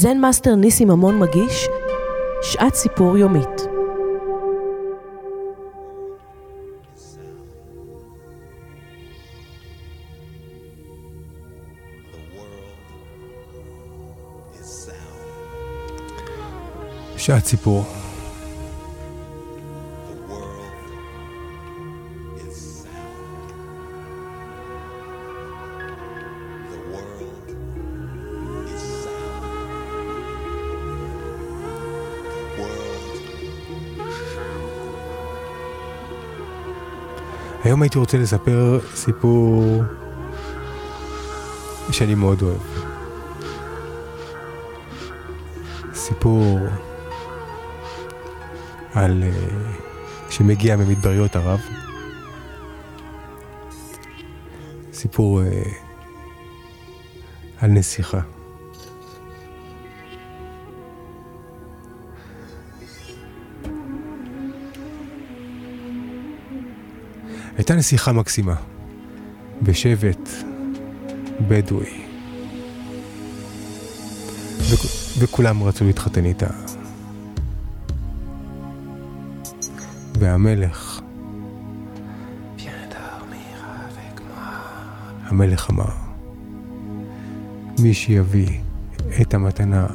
זן מאסטר ניסי ממון מגיש שעת סיפור יומית. שעת סיפור. היום הייתי רוצה לספר סיפור שאני מאוד אוהב. סיפור על... uh, שמגיע ממדבריות ערב. סיפור uh, על נסיכה. הייתה נסיכה מקסימה בשבט בדואי. ו- וכולם רצו להתחתן איתה. והמלך, המלך אמר, מי שיביא את המתנה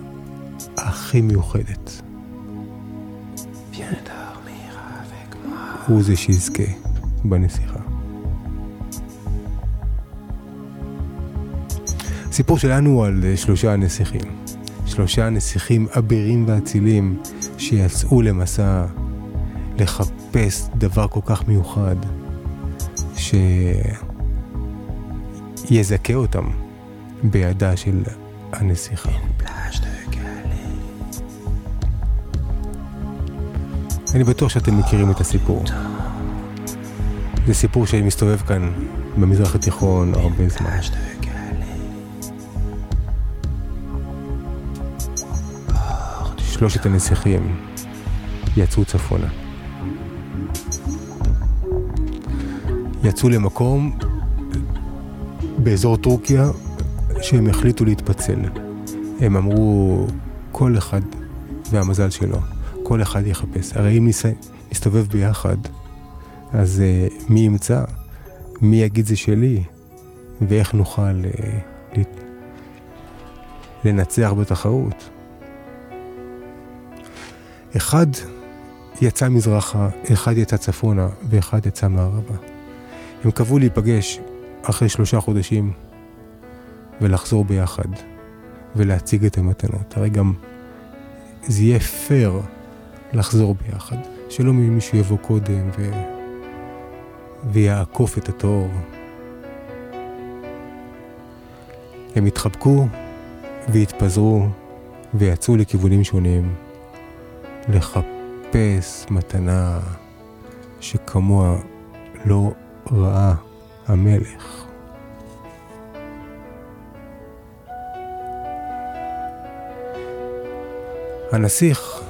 הכי מיוחדת, הוא זה שיזכה בנסיכה. הסיפור שלנו הוא על שלושה נסיכים. שלושה נסיכים אבירים ואצילים שיצאו למסע לחפש דבר כל כך מיוחד שיזכה אותם בידה של הנסיכה. אני בטוח שאתם מכירים את הסיפור. זה סיפור שמסתובב כאן במזרח התיכון הרבה זמן. שלושת הנסיכים יצאו צפונה. יצאו למקום באזור טורקיה שהם החליטו להתפצל. הם אמרו, כל אחד והמזל שלו, כל אחד יחפש. הרי אם נסתובב ביחד, אז uh, מי ימצא? מי יגיד זה שלי? ואיך נוכל uh, לנצח בתחרות? אחד יצא מזרחה, אחד יצא צפונה ואחד יצא מערבה. הם קבעו להיפגש אחרי שלושה חודשים ולחזור ביחד ולהציג את המתנות. הרי גם זה יהיה פייר לחזור ביחד, שלא מישהו יבוא קודם ו... ויעקוף את התור. הם התחבקו והתפזרו ויצאו לכיוונים שונים לחפש מתנה שכמוה לא ראה המלך. הנסיך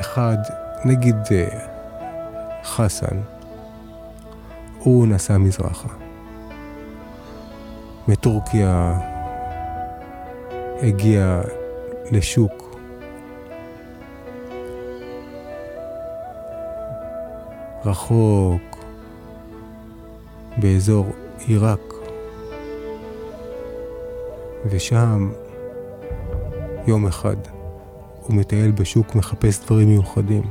אחד, נגיד חסן, הוא נסע מזרחה. מטורקיה הגיע לשוק רחוק באזור עיראק, ושם יום אחד הוא מטייל בשוק, מחפש דברים מיוחדים.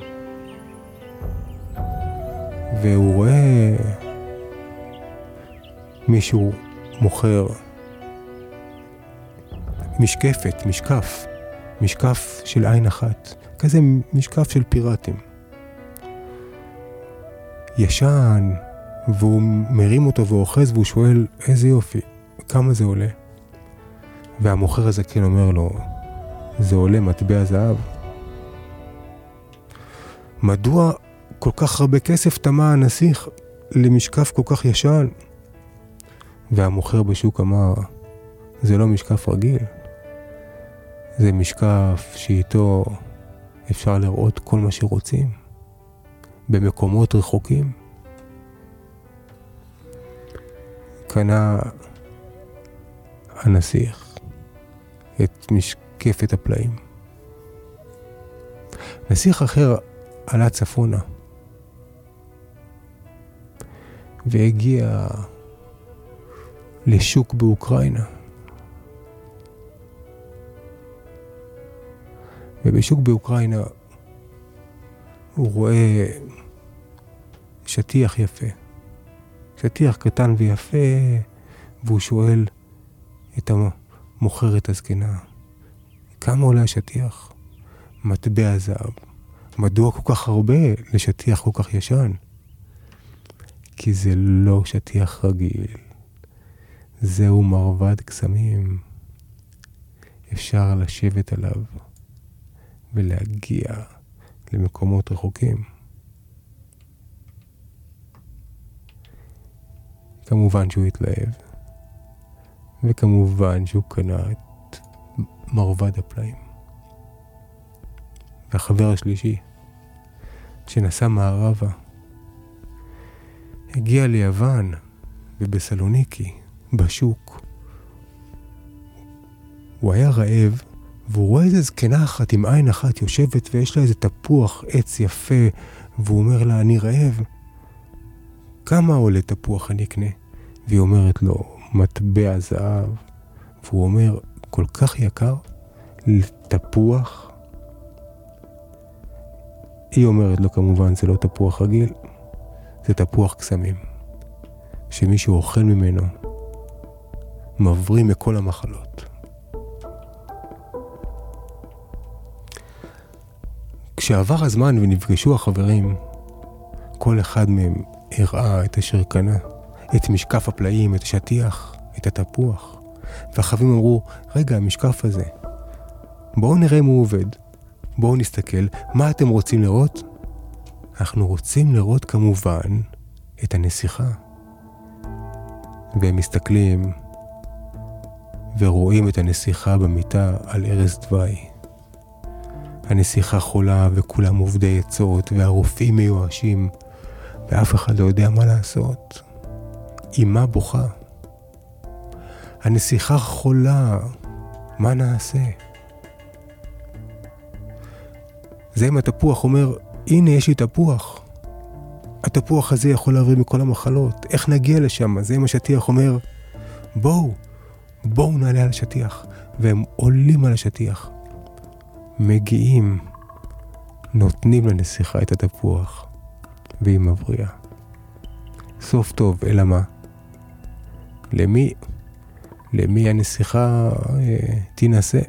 והוא רואה מישהו מוכר משקפת, משקף, משקף של עין אחת, כזה משקף של פיראטים. ישן, והוא מרים אותו ואוחז והוא שואל, איזה יופי, כמה זה עולה? והמוכר הזה כן אומר לו, זה עולה מטבע זהב. מדוע כל כך הרבה כסף תמה הנסיך למשקף כל כך ישן? והמוכר בשוק אמר, זה לא משקף רגיל, זה משקף שאיתו אפשר לראות כל מה שרוצים, במקומות רחוקים. קנה הנסיך את משקפת הפלאים. נסיך אחר עלה צפונה והגיע לשוק באוקראינה. ובשוק באוקראינה הוא רואה שטיח יפה. שטיח קטן ויפה, והוא שואל את המוכרת הזקנה, כמה עולה השטיח? מטבע זהב. מדוע כל כך הרבה לשטיח כל כך ישן? כי זה לא שטיח רגיל, זהו מרבד קסמים. אפשר לשבת עליו ולהגיע למקומות רחוקים. כמובן שהוא התלהב, וכמובן שהוא קנה את מרבד הפלאים. והחבר השלישי, שנסע מערבה, הגיע ליוון ובסלוניקי, בשוק. הוא היה רעב, והוא רואה איזה זקנה אחת עם עין אחת יושבת ויש לה איזה תפוח עץ יפה, והוא אומר לה, אני רעב. כמה עולה תפוח אני אקנה? והיא אומרת לו, מטבע זהב. והוא אומר, כל כך יקר? לתפוח? היא אומרת לו, כמובן, זה לא תפוח רגיל, זה תפוח קסמים. שמישהו אוכל ממנו, מבריא מכל המחלות. כשעבר הזמן ונפגשו החברים, כל אחד מהם הראה את אשר קנה, את משקף הפלאים, את השטיח, את התפוח. והחברים אמרו, רגע, המשקף הזה, בואו נראה אם הוא עובד. בואו נסתכל, מה אתם רוצים לראות? אנחנו רוצים לראות כמובן את הנסיכה. והם מסתכלים ורואים את הנסיכה במיטה על ערש דווי. הנסיכה חולה וכולם עובדי עצות והרופאים מיואשים ואף אחד לא יודע מה לעשות. אמה בוכה. הנסיכה חולה, מה נעשה? זה עם התפוח אומר, הנה יש לי תפוח. התפוח הזה יכול להבריא מכל המחלות, איך נגיע לשם? זה עם השטיח אומר, בואו, בואו נעלה על השטיח. והם עולים על השטיח. מגיעים, נותנים לנסיכה את התפוח, והיא מבריאה. סוף טוב, אלא מה? למי, למי הנסיכה אה, תינשא?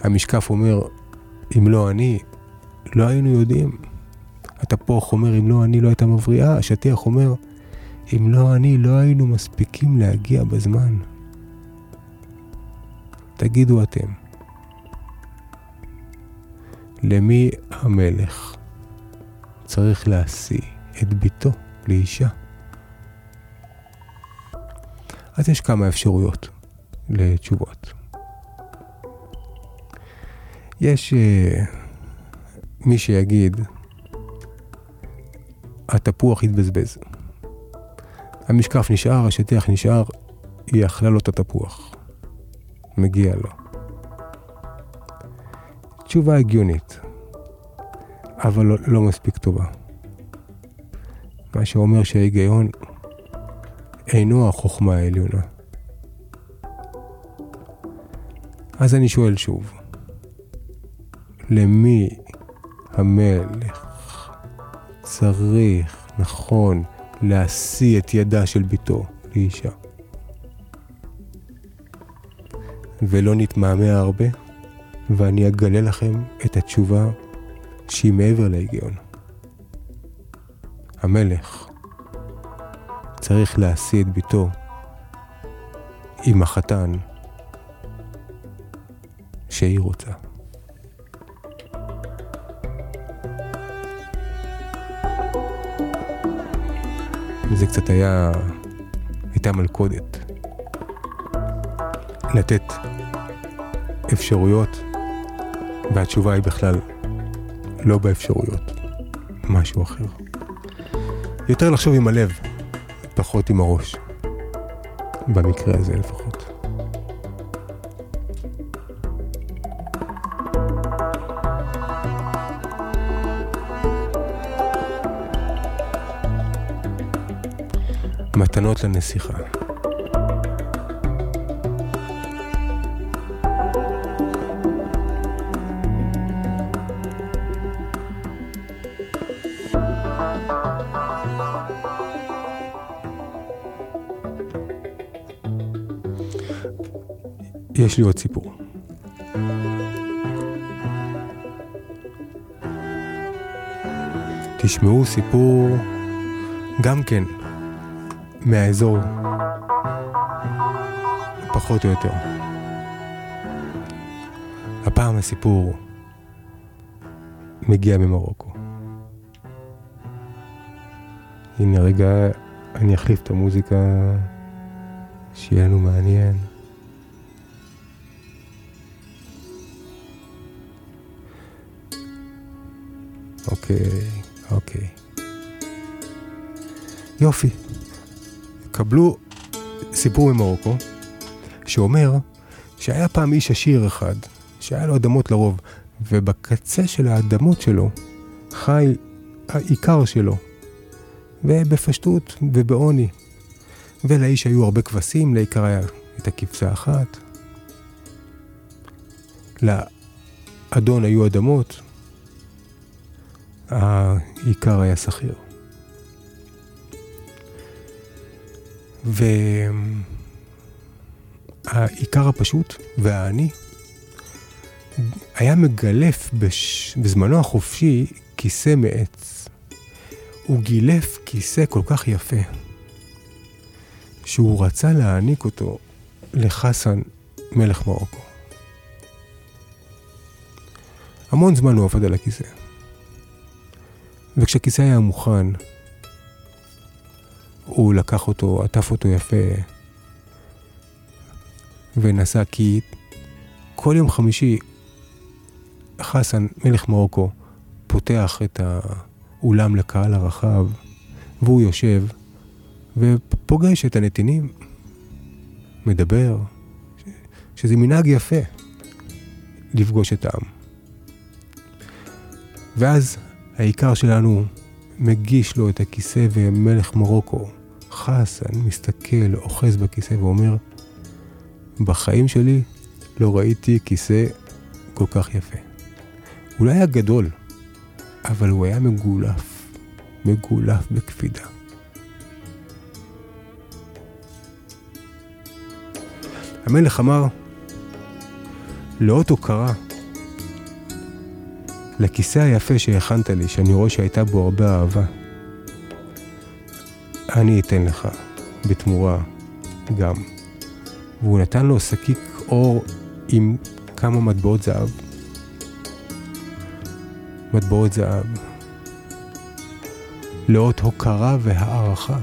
המשקף אומר, אם לא אני, לא היינו יודעים. התפוח אומר, אם לא אני, לא הייתה מבריאה. השטיח אומר, אם לא אני, לא היינו מספיקים להגיע בזמן. תגידו אתם, למי המלך צריך להשיא את ביתו לאישה? אז יש כמה אפשרויות לתשובות. יש uh, מי שיגיד, התפוח התבזבז. המשקף נשאר, השטיח נשאר, היא אכלה לו את התפוח. מגיע לו. תשובה הגיונית, אבל לא, לא מספיק טובה. מה שאומר שההיגיון אינו החוכמה העליונה. אז אני שואל שוב, למי המלך צריך, נכון, להשיא את ידה של ביתו לאישה? ולא נתמהמה הרבה, ואני אגלה לכם את התשובה שהיא מעבר להיגיון. המלך צריך להשיא את ביתו עם החתן שהיא רוצה. זה קצת היה, הייתה מלכודת. לתת אפשרויות, והתשובה היא בכלל לא באפשרויות, משהו אחר. יותר לחשוב עם הלב, פחות עם הראש. במקרה הזה לפחות. מתנות לנסיכה. יש לי עוד סיפור. תשמעו סיפור גם כן מהאזור, פחות או יותר. הפעם הסיפור מגיע ממרוקו. הנה רגע, אני אחליף את המוזיקה, שיהיה לנו מעניין. אוקיי, אוקיי. יופי. קבלו סיפור ממרוקו, שאומר שהיה פעם איש עשיר אחד, שהיה לו אדמות לרוב, ובקצה של האדמות שלו חי העיקר שלו, ובפשטות ובעוני. ולאיש היו הרבה כבשים, לעיקר היה את הכבשה אחת. לאדון היו אדמות, העיקר היה שכיר. והעיקר הפשוט והעני היה מגלף בש... בזמנו החופשי כיסא מעץ. הוא גילף כיסא כל כך יפה, שהוא רצה להעניק אותו לחסן מלך מרוקו. המון זמן הוא עבד על הכיסא. וכשהכיסא היה מוכן, הוא לקח אותו, עטף אותו יפה, ונסע כי כל יום חמישי חסן, מלך מרוקו, פותח את האולם לקהל הרחב, והוא יושב ופוגש את הנתינים, מדבר, שזה מנהג יפה לפגוש את העם. ואז העיקר שלנו מגיש לו את הכיסא ומלך מרוקו, חסן, מסתכל, אוחז בכיסא ואומר, בחיים שלי לא ראיתי כיסא כל כך יפה. לא היה גדול, אבל הוא היה מגולף, מגולף בקפידה. המלך אמר, לאות הוקרה לכיסא היפה שהכנת לי, שאני רואה שהייתה בו הרבה אהבה. אני אתן לך, בתמורה, גם. והוא נתן לו שקיק אור עם כמה מטבעות זהב. מטבעות זהב. לאות הוקרה והערכה.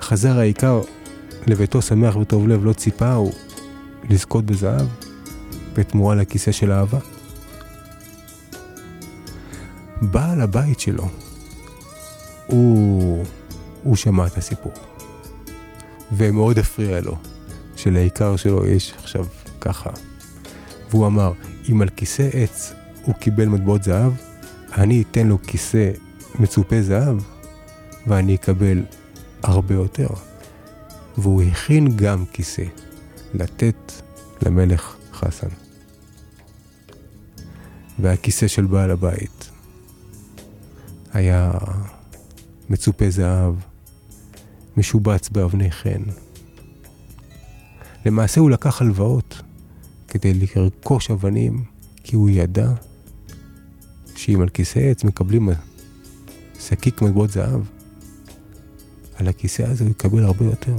חזר העיקר לביתו שמח וטוב לב, לא ציפה, הוא לזכות בזהב בתמורה לכיסא של אהבה. בעל הבית שלו, הוא, הוא שמע את הסיפור. ומאוד הפריע לו, שלעיקר שלו יש עכשיו ככה. והוא אמר, אם על כיסא עץ הוא קיבל מטבעות זהב, אני אתן לו כיסא מצופה זהב, ואני אקבל הרבה יותר. והוא הכין גם כיסא. לתת למלך חסן. והכיסא של בעל הבית היה מצופה זהב, משובץ באבני חן. למעשה הוא לקח הלוואות כדי לרכוש אבנים, כי הוא ידע שאם על כיסא עץ מקבלים שקיק מטבעות זהב, על הכיסא הזה הוא יקבל הרבה יותר.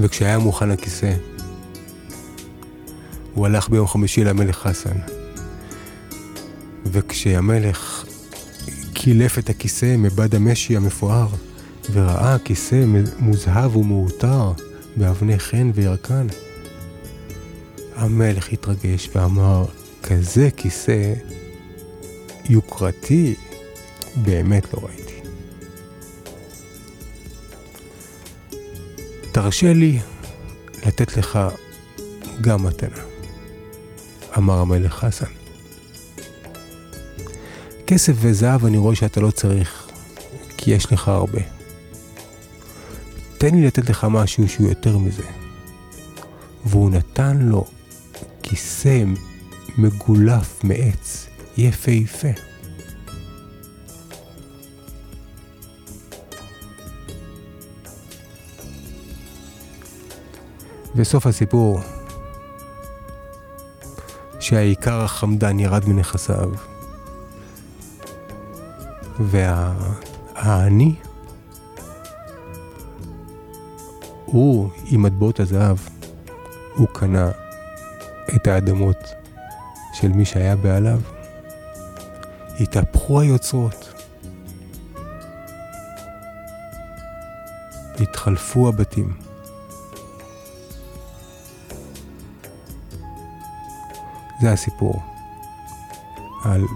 וכשהיה מוכן הכיסא, הוא הלך ביום חמישי למלך חסן. וכשהמלך קילף את הכיסא מבד המשי המפואר, וראה כיסא מוזהב ומעוטר, באבני חן וירקן. המלך התרגש ואמר, כזה כיסא יוקרתי באמת לא ראיתי. תרשה לי לתת לך גם מתנה, אמר המלך חסן. כסף וזהב אני רואה שאתה לא צריך, כי יש לך הרבה. תן לי לתת לך משהו שהוא יותר מזה. והוא נתן לו כיסא מגולף מעץ יפהפה. וסוף הסיפור, שהעיקר החמדן ירד מנכסיו, והעני, הוא עם מטבעות הזהב, הוא קנה את האדמות של מי שהיה בעליו. התהפכו היוצרות. התחלפו הבתים. זה הסיפור על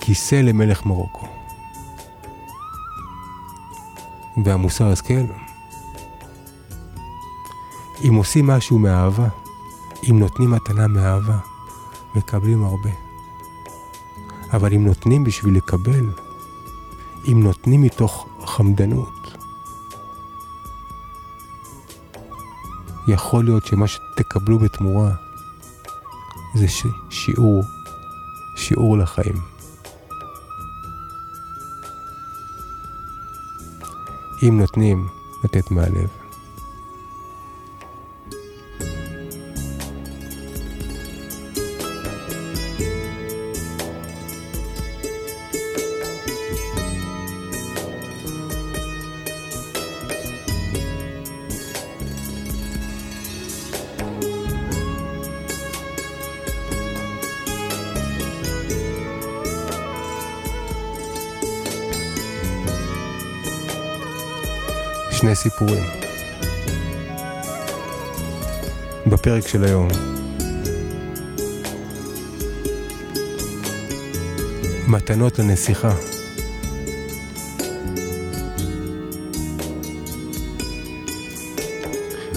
כיסא למלך מרוקו. והמוסר השכל, אם עושים משהו מאהבה, אם נותנים מתנה מאהבה, מקבלים הרבה. אבל אם נותנים בשביל לקבל, אם נותנים מתוך חמדנות, יכול להיות שמה שתקבלו בתמורה זה ש... שיעור, שיעור לחיים. אם נותנים, לתת מהלב. שני סיפורים. בפרק של היום. מתנות לנסיכה.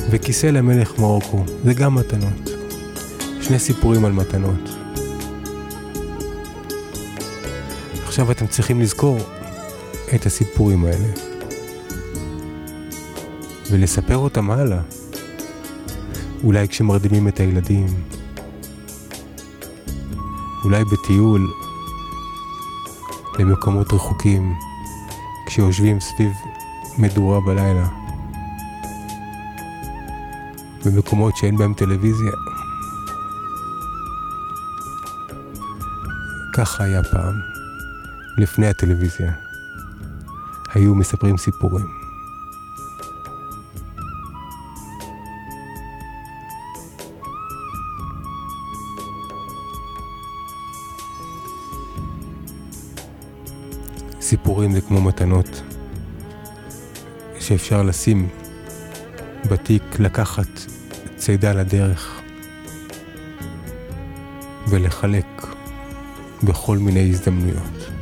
וכיסא למלך מרוקו, זה גם מתנות. שני סיפורים על מתנות. עכשיו אתם צריכים לזכור את הסיפורים האלה. ולספר אותם הלאה. אולי כשמרדימים את הילדים, אולי בטיול למקומות רחוקים, כשיושבים סביב מדורה בלילה, במקומות שאין בהם טלוויזיה. ככה היה פעם, לפני הטלוויזיה. היו מספרים סיפורים. סיפורים זה כמו מתנות שאפשר לשים בתיק, לקחת צידה לדרך ולחלק בכל מיני הזדמנויות.